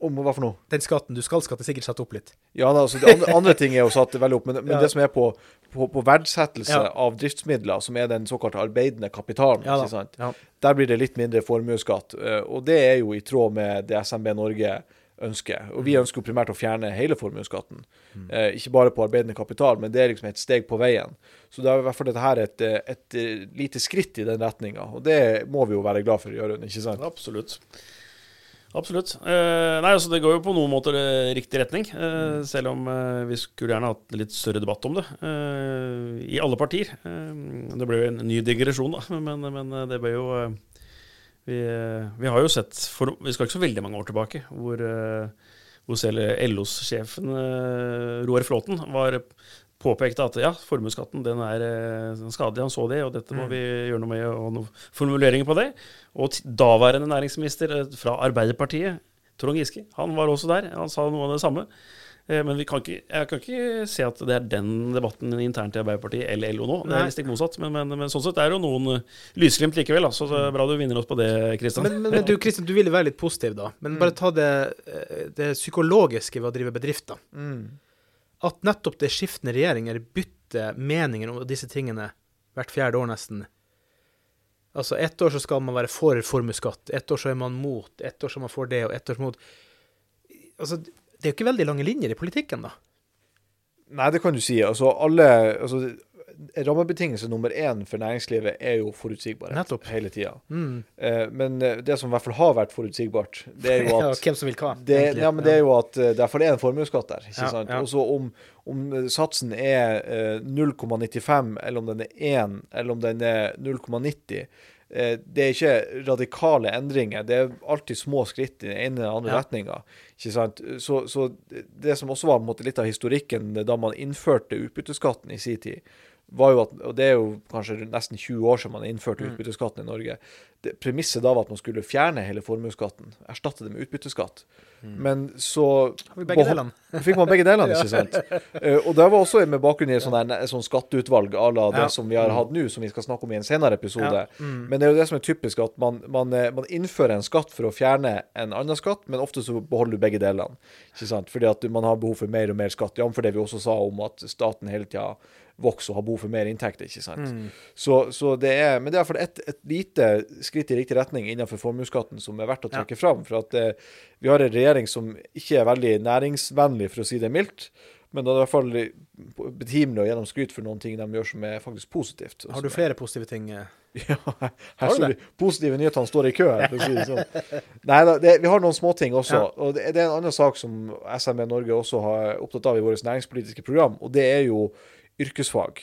Om hva for noe? Den skatten du skal skatte, er sikkert satt opp litt. Ja, da, altså, andre, andre ting er jo satt veldig opp, men, men Ja. det som er på, på, på verdsettelse Ja. av driftsmidler, som er den såkalte arbeidende kapitalen, Ja der blir det litt mindre formuesskatt. eh, Og det er jo i tråd med det SMB Norge ønsker. Og Mm. vi ønsker jo primært å fjerne hele formuesskatten. Eh, ikke bare på arbeidende kapital, men det er liksom et steg på veien. Så det er i hvert fall dette her et, eh, et, lite skritt i den retninga. Og det må vi jo være glad for å gjøre, ikke sant? Absolutt. Absolutt. Eh, nei, altså Det går jo på noen måter riktig retning, eh, selv om eh, vi skulle gjerne hatt litt større debatt om det. eh, I alle partier. Eh, det ble jo en ny digresjon, da, <laughs> men, men det ble jo eh, vi, eh, vi har jo sett for, Vi skal ikke så veldig mange år tilbake hvor, eh, hvor selv LOs-sjefen eh, Roar Flåten var påpekte at ja, formuesskatten den er eh, skadelig. Han så det, og dette må Mm. vi gjøre noe med. Og noen formuleringer på det. Og daværende næringsminister eh, fra Arbeiderpartiet, Trond Giske, han var også der. Han sa noe av det samme. Eh, Men vi kan ikke, jeg kan ikke se at det er den debatten internt i Arbeiderpartiet eller LO nå. Det er stikk motsatt. Men, men, men sånn sett er det jo noen lysglimt likevel. Da. Så det er bra du vinner oss på det, Kristian. Men, men, men du Kristian, du ville være litt positiv, da. Men bare ta det, det psykologiske ved å drive bedrifter. Mm. At nettopp det skiftende regjeringer bytter meninger om disse tingene hvert fjerde år, nesten. Altså, ett år så skal man være for formuesskatt, ett år så er man mot, ett år så er man for det, og ett år mot Altså, det er jo ikke veldig lange linjer i politikken, da. Nei, det kan du si. Altså, alle altså, Rammebetingelse nummer én for næringslivet er jo forutsigbarhet Nettopp. hele tida. Mm. Eh, men eh, det som i hvert fall har vært forutsigbart, det er jo <laughs> at hvem som vil hva. det, ja, men det er jo at det derfor er for en formuesskatt der. ikke Ja, sant? ja. Og så om, om eh, satsen er eh, 0,95, eller om den er 1, eller om den er 0,90 eh, Det er ikke radikale endringer. Det er alltid små skritt i den ene eller andre Ja. retninga. Så, så det som også var måte, litt av historikken da man innførte utbytteskatten i sin tid, var jo at, og det er jo kanskje nesten 20 år siden man innførte Mm. utbytteskatten i Norge. Det, premisset da var at man skulle fjerne hele formuesskatten, erstatte det med utbytteskatt. Men så <laughs> fikk man begge delene, ikke sant? Uh, og det var også med bakgrunn i et sånn skatteutvalg à la det Ja. som vi har hatt nå, som vi skal snakke om i en senere episode. Ja. Mm. Men det er jo det som er typisk, at man, man, eh, man innfører en skatt for å fjerne en annen skatt, men ofte så beholder du begge delene. Ikke sant? Fordi at man har behov for mer og mer skatt. Jf. det vi også sa om at staten hele tida vokser og har behov for mer inntekter. ikke sant? Mm. Så, så det er, men det er et, et lite skritt i riktig retning innenfor formuesskatten som er verdt å Ja. trekke fram. For at eh, vi har en regjering som ikke er veldig næringsvennlig, for å si det mildt. Men det er i hvert fall betimelig å gjennomskryte skryt for noen ting de gjør som er faktisk positivt. Har du flere positive ting? eh? <laughs> Ja, her Har står det. Positive nyhetene står i kø for å si det sånn. Nei det, vi har noen småting også. Ja. Og det, det er en annen sak som SMB Norge også har opptatt av i vårt næringspolitiske program, og det er jo yrkesfag.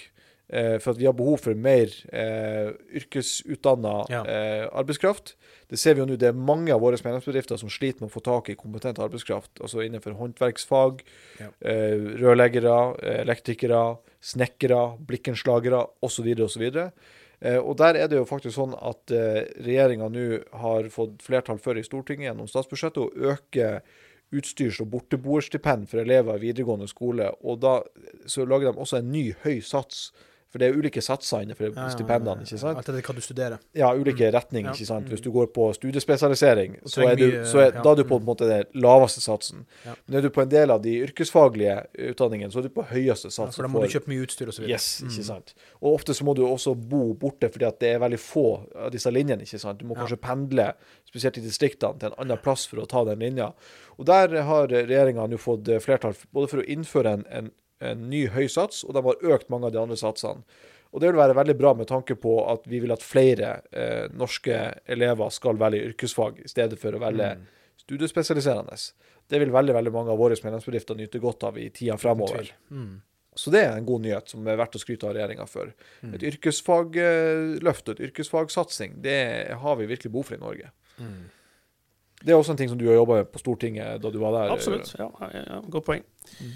Eh, for at vi har behov for mer eh, yrkesutdanna Ja. eh, arbeidskraft. Det ser vi jo nå, det er mange av våre medlemsbedrifter som sliter med å få tak i kompetent arbeidskraft. Altså innenfor håndverksfag, Ja. eh, rørleggere, elektrikere, snekkere, blikkenslagere osv. osv. Eh, og der er det jo faktisk sånn at regjeringa nå har fått flertall for i Stortinget gjennom statsbudsjettet å øke utstyrs- og borteboerstipend for elever i videregående skole. Og da så lager de også en ny høy sats For det er ulike satser innenfor stipendene, ikke sant? Alt etter hva du studerer. Ja, ulike retninger, Ja. ikke sant. Hvis du går på studiespesialisering, så er du, så er, ja. da er du på en måte den laveste satsen. Ja. Men er du på en del av de yrkesfaglige utdanningene, så er du på høyeste Ja, sats. for da må du kjøpe mye utstyr videre. Yes, ikke sant. Og ofte så må du også bo borte, fordi at det er veldig få av disse linjene, ikke sant. Du må Ja. kanskje pendle, spesielt i distriktene, til en annen plass for å ta den linja. Og der har regjeringa nå fått eh, flertall både for å innføre en, en, en ny høy sats, og de har økt mange av de andre satsene. Og det vil være veldig bra med tanke på at vi vil at flere eh, norske elever skal velge yrkesfag i stedet for å velge Mm. studiespesialiserende. Det vil veldig veldig mange av våre medlemsbedrifter nyte godt av i tida fremover. Mm. Så det er en god nyhet som er verdt å skryte av regjeringa for. Mm. Et yrkesfagløft og et yrkesfagsatsing, det har vi virkelig behov for i Norge. Mm. Det er også en ting som du har jobba med på Stortinget da du var der. Absolutt. Ja, ja, ja, godt poeng. Mm.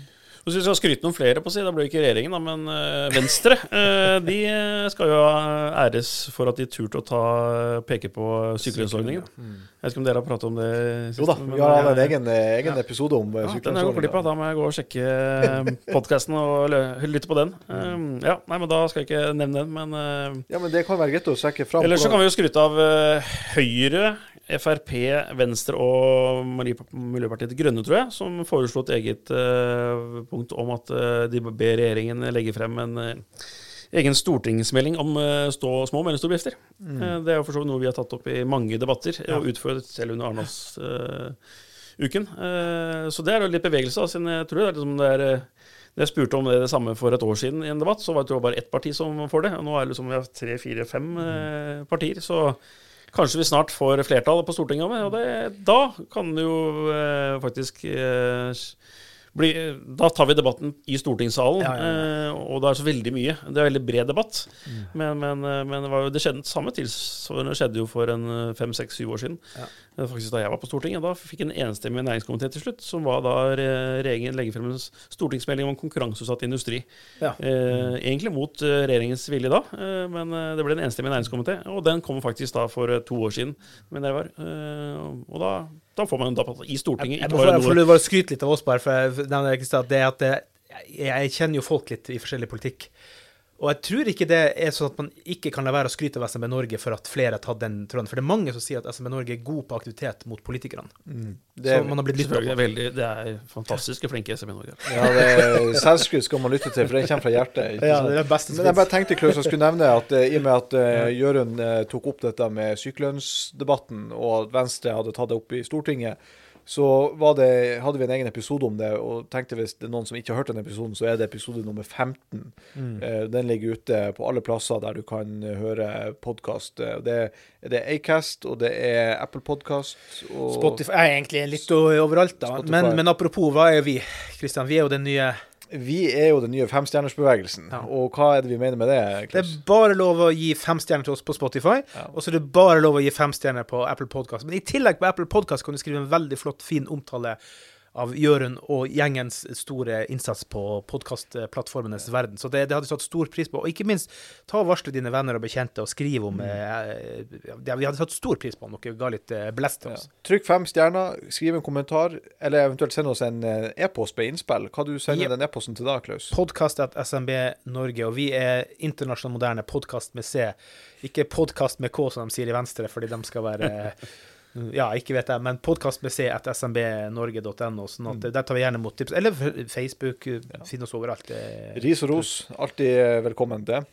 Hvis vi skal skryte noen flere, på å si, da blir det ikke regjeringen, da, men eh, Venstre eh, de eh, skal jo æres for at de turte å ta, peke på sykelønnsordningen. Mm. Jeg vet ikke om dere har pratet om det sist? Jo da, vi har hatt en egen, egen, ja. episode om ja, eh, Den har jeg gått glipp av. Da må jeg gå og sjekke podkasten og lytte på den. Um, ja, nei, men Da skal jeg ikke nevne den, men uh, Ja, men det kan være greit å sjekke fram. Eller så kan vi jo skryte av Høyre, Frp, Venstre og Miljøpartiet De Grønne, tror jeg, som foreslo et eget eh, punkt om at eh, de ber regjeringen legge frem en eh, egen stortingsmelding om eh, stå, små og mellomstore bedrifter. Mm. det er jo for så vidt noe vi har tatt opp i mange debatter, Ja. og utført selv under Arendalsuken. uken så det er jo litt bevegelse, siden jeg tror det er liksom det er når jeg spurte om det, det samme for et år siden i en debatt, så var det bare ett parti som får det. Og nå er det liksom vi har tre, fire, fem eh, partier. Så kanskje vi snart får flertall på Stortinget. Og det, da kan det jo faktisk eh, bli Da tar vi debatten i stortingssalen, Ja, ja, eh, og det er så veldig mye. Det er veldig bred debatt. Men, men, eh, men det, var jo, det skjedde samme tilsvarende skjedde jo for en eh, fem, seks, syv år siden. Faktisk Da jeg var på Stortinget. Da fikk en enstemmig næringskomité til slutt, som var da regjeringen legger frem en stortingsmelding om konkurranseutsatt industri. Ja. Eh, egentlig mot regjeringens vilje da, men det ble en enstemmig næringskomité. Og den kom faktisk da for to år siden, mener jeg det var. Og da, da får man da i Stortinget ikke bare jeg får å skryte litt av oss, bare, for jeg nevner ikke at det er at jeg, jeg kjenner jo folk litt i forskjellig politikk. Og jeg tror ikke det er sånn at man ikke kan la være å skryte av SMB Norge for at flere har tatt den tråden. For det er mange som sier at SMB Norge er god på aktivitet mot politikerne. Det, Så man har blitt lytta på. er veldig, det er fantastiske flinke SMB Norge. ja, det Selvskryt skal man lytte til, for det kommer fra hjertet. ikke Ja, det er beste Men jeg bare tenkte Klaus, jeg skulle nevne at eh, i og med at uh, Jørund uh, tok opp dette med sykelønnsdebatten, og at Venstre hadde tatt det opp i Stortinget, så det, hadde vi en egen episode om det. Og tenkte hvis det er noen som ikke har hørt den episoden, så er det episode nummer 15. Mm. Eh, den ligger ute på alle plasser der du kan eh, høre podkast. Det, det er Acast, og det er Apple Podkast. Og Spotify er egentlig litt overalt, da. Men, men apropos, hva er vi? Kristian, vi er jo den nye Vi er jo den nye femstjernersbevegelsen. Ja. Og hva er det vi mener med det? Klaus? Det er bare lov å gi femstjerner til oss på Spotify, Ja. og så er det bare lov å gi femstjerner på Apple Podcast. Men i tillegg på Apple Podcast kan du skrive en veldig flott, fin omtale av Jørund og gjengens store innsats på podkastplattformenes verden. Så det, det hadde satt stor pris på. Og ikke minst, ta og varsle dine venner og bekjente og skriv om eh, ja, Vi hadde satt stor pris på om dere ga litt eh, blest til Ja. oss. Trykk fem stjerner, skriv en kommentar, eller eventuelt send oss en eh, e-post med innspill. Hva du sender Ja. den e-posten til da, Klaus? Podkast at SMB Norge, og vi er internasjonal moderne podkast med C. Ikke podkast med K, som de sier i Venstre, fordi de skal være <laughs> Ja, ikke vet jeg, men podkast med C at smbnorge.no. Sånn at der tar vi gjerne imot tips. Eller Facebook. Facebook. Finn oss overalt. Eh, Ris og ros, alltid eh, velkommen til.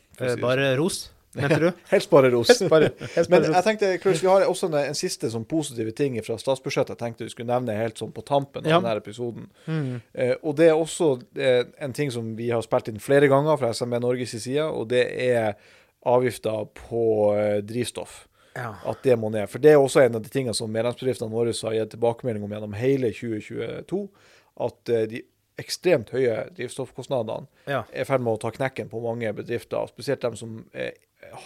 Bare ros, mente du? sånn. <laughs> Helst bare ros. <laughs> Bare, helst Men jeg tenkte, Klaus, vi har også en, en siste sånn positive ting fra statsbudsjettet jeg tenkte vi skulle nevne helt sånn på tampen av Ja. denne episoden. Mm. Eh, og det er også eh, en ting som vi har spilt inn flere ganger fra SMB Norges side, og det er avgifter på eh, drivstoff. Ja. At det må ned. For det er også en av de tingene som medlemsbedriftene våre har gitt tilbakemelding om gjennom hele 2022. At eh, de ekstremt høye drivstoffkostnadene ja. er i ferd med å ta knekken på mange bedrifter, spesielt dem som er,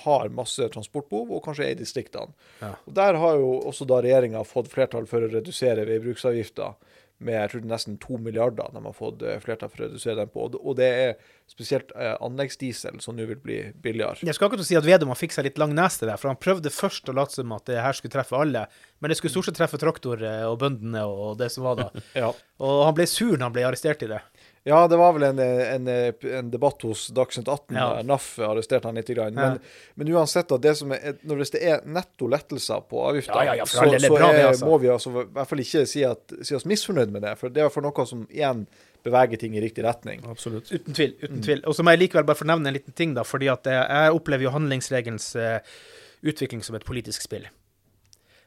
har masse transportbehov, og kanskje er i distriktene. Ja. Og Der har jo også da regjeringa fått flertall for å redusere veibruksavgifta med jeg tror nesten to milliarder de har fått eh, flertall for å redusere den på. Og det- er spesielt eh, anleggsdiesel som nå vil bli billigere. Jeg skal akkurat si at Vedum har fikk seg litt lang nese der, for han prøvde først å late som at det her skulle treffe alle, men det skulle stort sett treffe traktor eh, og bøndene og det som var da. <laughs> Ja. Og han ble sur når han ble arrestert i det. Ja, det var vel en, en, en debatt hos Dagsnytt 18 Ja. der NAF arresterte han litt. Grann. Ja. Men, men uansett, da, det som er, når det er netto lettelser på avgifter, Ja, så, så bra det, er, altså. må vi altså i hvert fall ikke si, at, si oss misfornøyd med det. For det er for noe som igjen beveger ting i riktig retning. Absolutt. Uten tvil. uten tvil. Og så må jeg likevel bare få nevne en liten ting, da, fordi at jeg, jeg opplever jo handlingsregelens eh, utvikling som et politisk spill.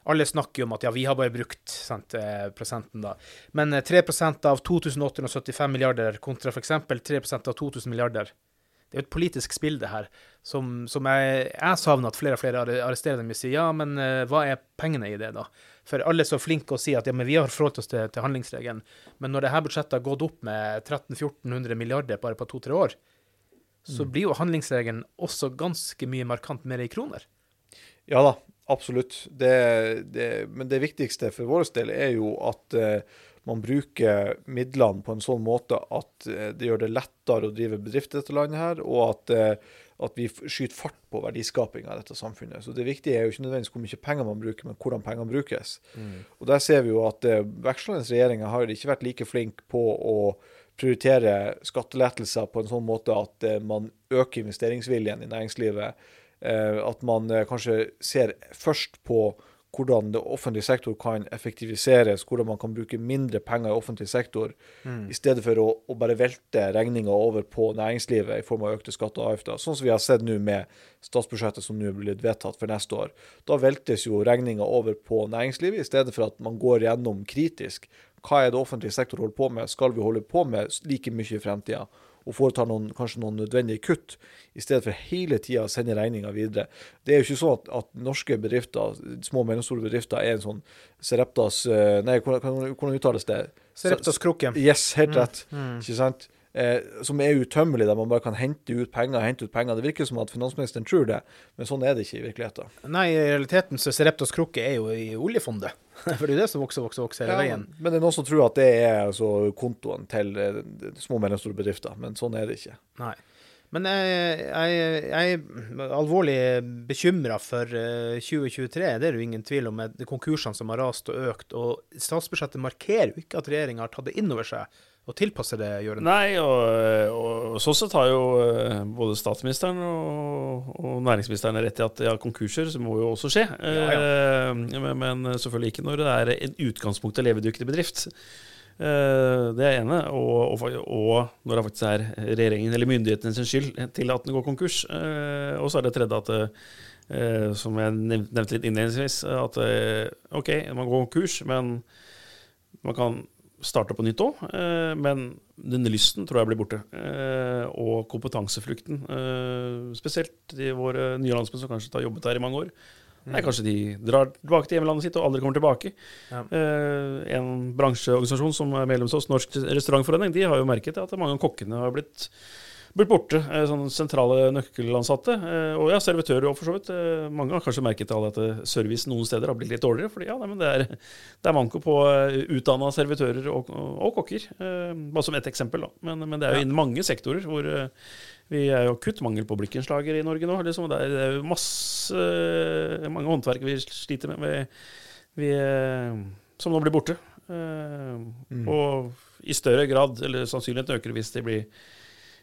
Alle snakker jo om at ja, vi har bare brukt sant, eh, prosenten, da. Men eh, 3 av 2875 milliarder kontra f.eks. 3% av 2000 milliarder. Det er jo et politisk spill, det her, som, som jeg, jeg savner at flere og flere arresterer dem og sier ja, men eh, hva er pengene i det, da? For alle er så flinke å si at ja, men vi har forholdt oss til, til handlingsregelen. Men når dette budsjettet har gått opp med 1300-1400 milliarder bare på to-tre år, så blir jo handlingsregelen også ganske mye markant mer i kroner. Ja da, absolutt. Det, det, men det viktigste for vår del er jo at uh, man bruker midlene på en sånn måte at eh, det gjør det lettere å drive bedrift i dette landet her, og at, eh, at vi skyter fart på verdiskapinga i dette samfunnet. Så det viktige er jo ikke nødvendigvis hvor mye penger man bruker, men hvordan pengene brukes. Og der ser vi jo at vekslende regjeringer har ikke vært like flinke på å prioritere skattelettelser på en sånn måte at man øker investeringsviljen i næringslivet. Eh, at man eh, kanskje ser først på hvordan det offentlige sektor kan effektiviseres, hvordan man kan bruke mindre penger i offentlig sektor, i stedet for å, å bare velte regninga over på næringslivet i form av økte skatter og avgifter. Sånn som vi har sett nå med statsbudsjettet som nå er blitt vedtatt for neste år. Da veltes jo regninga over på næringslivet, i stedet for at man går gjennom kritisk. Hva er det offentlig sektor holder på med? Skal vi holde på med like mye i fremtida? Og foretar noen, kanskje noen nødvendige kutt, i stedet for hele tida å sende regninga videre. Det er jo ikke sånn at, at norske bedrifter, små og mellomstore bedrifter, er en sånn Sereptas eh, Nei, hvordan, hvordan- uttales det? Sereptas krukke. Yes, helt rett. Ikke sant? Eh, som er utømmelig, der man bare kan hente ut penger, hente ut penger. Det virker som at finansministeren tror det, men sånn er det ikke i virkeligheten. Nei, i realiteten så Sereptos krukke er jo i oljefondet. <laughs> For det er jo det som vokser, vokser, vokser hele Ja, veien. men det er noen som tror at det er altså, kontoen til eh, små og mellomstore bedrifter, men sånn er det ikke. Nei. Men jeg, jeg, jeg er alvorlig bekymra for eh, 2023, det er det jo ingen tvil om, med konkursene som har rast og økt. Og statsbudsjettet markerer jo ikke at regjeringa har tatt det inn over seg og tilpasse det, Jørund. Nei, og, og sånn sett har jo eh, både statsministeren og, og næringsministeren rett i at ja, konkurser så må jo også skje. Eh, men, men selvfølgelig ikke når det er en utgangspunkt av levedyktig bedrift. Eh, det er ene. Og, og, når det faktisk er regjeringen eller myndighetene sin skyld til at den går konkurs. Og så er det tredje at som jeg nevnte litt innledningsvis, at OK, man går konkurs, men man kan starte på nytt òg, eh, men denne lysten tror jeg blir borte. Eh, og kompetanseflukten, eh, spesielt de våre nye landsmenn som kanskje har jobbet her i mange år. Nei, kanskje de drar tilbake til hjemlandet sitt og aldri kommer tilbake. Ja. En bransjeorganisasjon som er medlem hos oss, Norsk Restaurantforening, de har jo merket at mange av kokkene har blitt, blitt borte. Eh, sånne sentrale nøkkelansatte. Eh, og ja, servitører òg, for så vidt. Eh, mange har kanskje merket at service noen steder har blitt litt dårligere. fordi ja, nei, det er, det er manko på utdanna servitører og, og, kokker. Bare som ett eksempel, da. Men, men det er jo innen mange sektorer hvor vi er jo akutt mangel på blikkenslager i Norge nå. Liksom. Det, er, jo masse mange håndverk vi sliter med, vi, vi, som nå blir borte. Mm. Og i større grad, eller sannsynligheten øker hvis de blir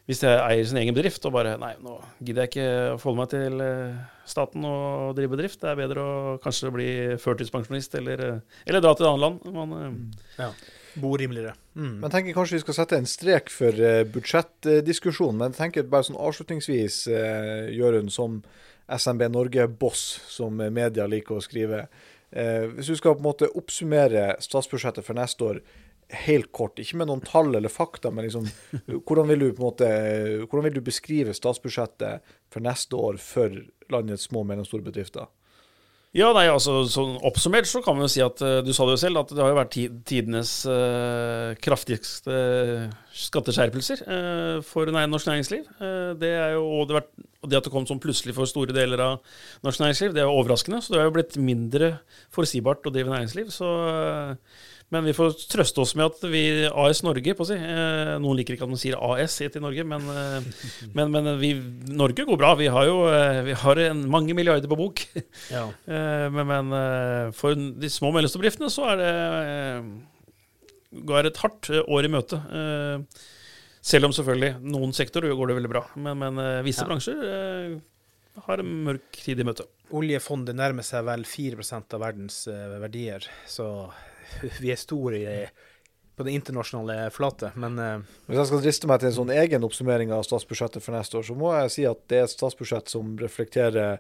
hvis jeg eier sin egen bedrift og bare Nei, nå gidder jeg ikke å forholde meg til eh, staten og drive bedrift. Det er bedre å kanskje bli førtidspensjonist eller, eh, eller dra til et annet land. Man, eh, Ja. Bo rimeligere. Mm. Men tenker kanskje vi skal sette en strek for budsjettdiskusjonen. Men tenker bare sånn avslutningsvis, Jørund, som SMB Norge-boss, som media liker å skrive. Eh, hvis du skal på en måte oppsummere statsbudsjettet for neste år helt kort, ikke med noen tall eller fakta, men liksom, hvordan vil du på en måte, hvordan vil du beskrive statsbudsjettet for neste år for landets små og mellomstore bedrifter? Ja, nei, altså sånn Oppsummert så kan vi jo si at eh, du sa det jo selv, at det har jo vært tidenes uh, kraftigste skatteskjerpelser uh, for norsk næringsliv. Uh, det er jo, og, det vært, og det at det kom sånn plutselig for store deler av norsk næringsliv, det er jo overraskende. Så det har jo blitt mindre forutsigbart å drive næringsliv. Så, eh, men vi får trøste oss med at vi AS Norge, på å si eh, Noen liker ikke at man sier AS i Norge, men, eh, men, men vi, Norge går bra. Vi har jo eh, vi har en, mange milliarder på bok. <laughs> Ja. Eh, Men, men for de små og mellomstore bedriftene så er det går et hardt år i møte. Eh, Selv om selvfølgelig noen sektorer går det veldig bra, men, men visse Ja. bransjer har en mørk tid i møte. Oljefondet nærmer seg vel 4% av verdens verdier, så <laughs> vi er store i, på det internasjonale flate. Men eh, Hvis jeg skal driste meg til en sånn egen oppsummering av statsbudsjettet for neste år, så må jeg si at det er et statsbudsjett som reflekterer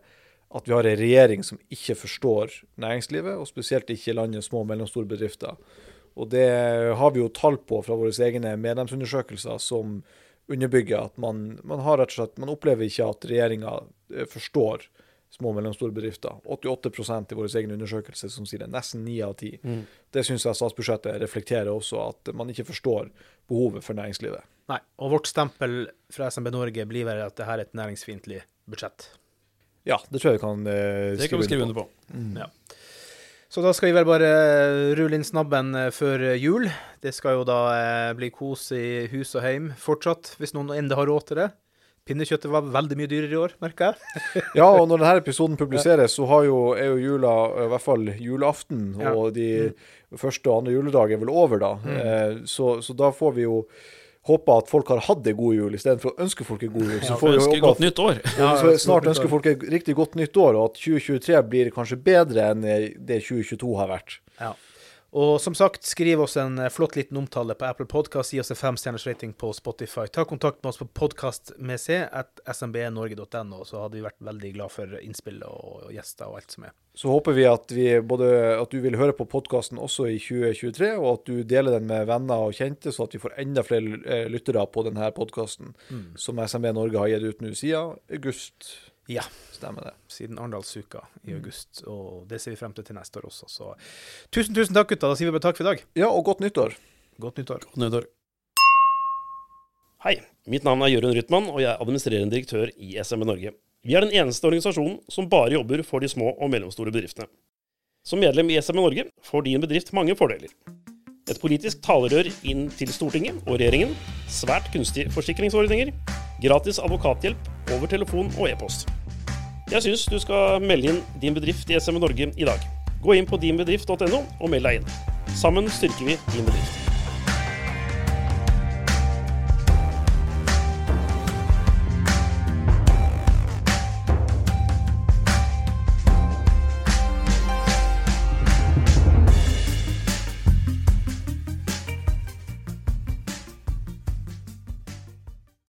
at vi har en regjering som ikke forstår næringslivet, og spesielt ikke landets små og mellomstore bedrifter. Og det har vi jo tall på fra våre egne medlemsundersøkelser som underbygger at man, man har rett og slett, man opplever ikke at regjeringa forstår små og mellomstore bedrifter. 88% i vår egen undersøkelse som sier det. Nesten ni av ti. Det syns jeg statsbudsjettet reflekterer også, at man ikke forstår behovet for næringslivet. nei. Og vårt stempel fra SMB Norge blir vel at dette er et næringsfiendtlig budsjett. Ja, det tror jeg vi kan eh, Det kan vi skrive under på. Ja. Så da skal vi vel bare eh, rulle inn snabben eh, før eh, jul. Det skal jo da eh, bli kos i hus og heim fortsatt, hvis noen ennå har råd til det. Pinnekjøttet var veldig mye dyrere i år, merker jeg. <laughs> Ja, og når denne episoden publiseres, så har jo, er jo jula, i hvert fall julaften, Ja. og de første og andre juledag er vel over da. Eh, så, så da får vi jo håpe at folk har hatt en god jul, istedenfor å ønske folk en god jul. Så Ja, får vi Ønsker godt nytt år. ja, Ja, så snart ønsker folk et riktig godt nytt år, og at 2023 blir kanskje bedre enn det 2022 har vært. Ja. Og som sagt, skriv oss en eh, flott liten omtale på Apple Podcast. Gi oss en femstjerners rating på Spotify. Ta kontakt med oss på podkast at smbnorge.no, så hadde vi vært veldig glad for innspill og, gjester og alt som er. Så håper vi at, vi både, at du vil høre på podkasten også i 2023, og at du deler den med venner og kjente, så at vi får enda flere eh, lyttere på denne podkasten, som SMB Norge har gitt ut nå siden august. Ja. Stemmer det. Siden Arendalsuka i august, og det ser vi frem til til neste år også. Så tusen, tusen takk, gutta. Da sier vi bare takk for i dag. Ja, og godt nyttår. Godt nyttår. Godt nyttår. Hei, mitt navn er Jørund Rytman, og jeg er administrerende direktør i SMB Norge. Vi er den eneste organisasjonen som bare jobber for de små og mellomstore bedriftene. Som medlem i SMB Norge får din bedrift mange fordeler. Et politisk talerør inn til Stortinget og regjeringen, svært kunstige forsikringsordninger, gratis advokathjelp over telefon og e-post. Jeg syns du skal melde inn din bedrift i SME Norge i dag. Gå inn på dinbedrift.no og meld deg inn. Sammen styrker vi din bedrift.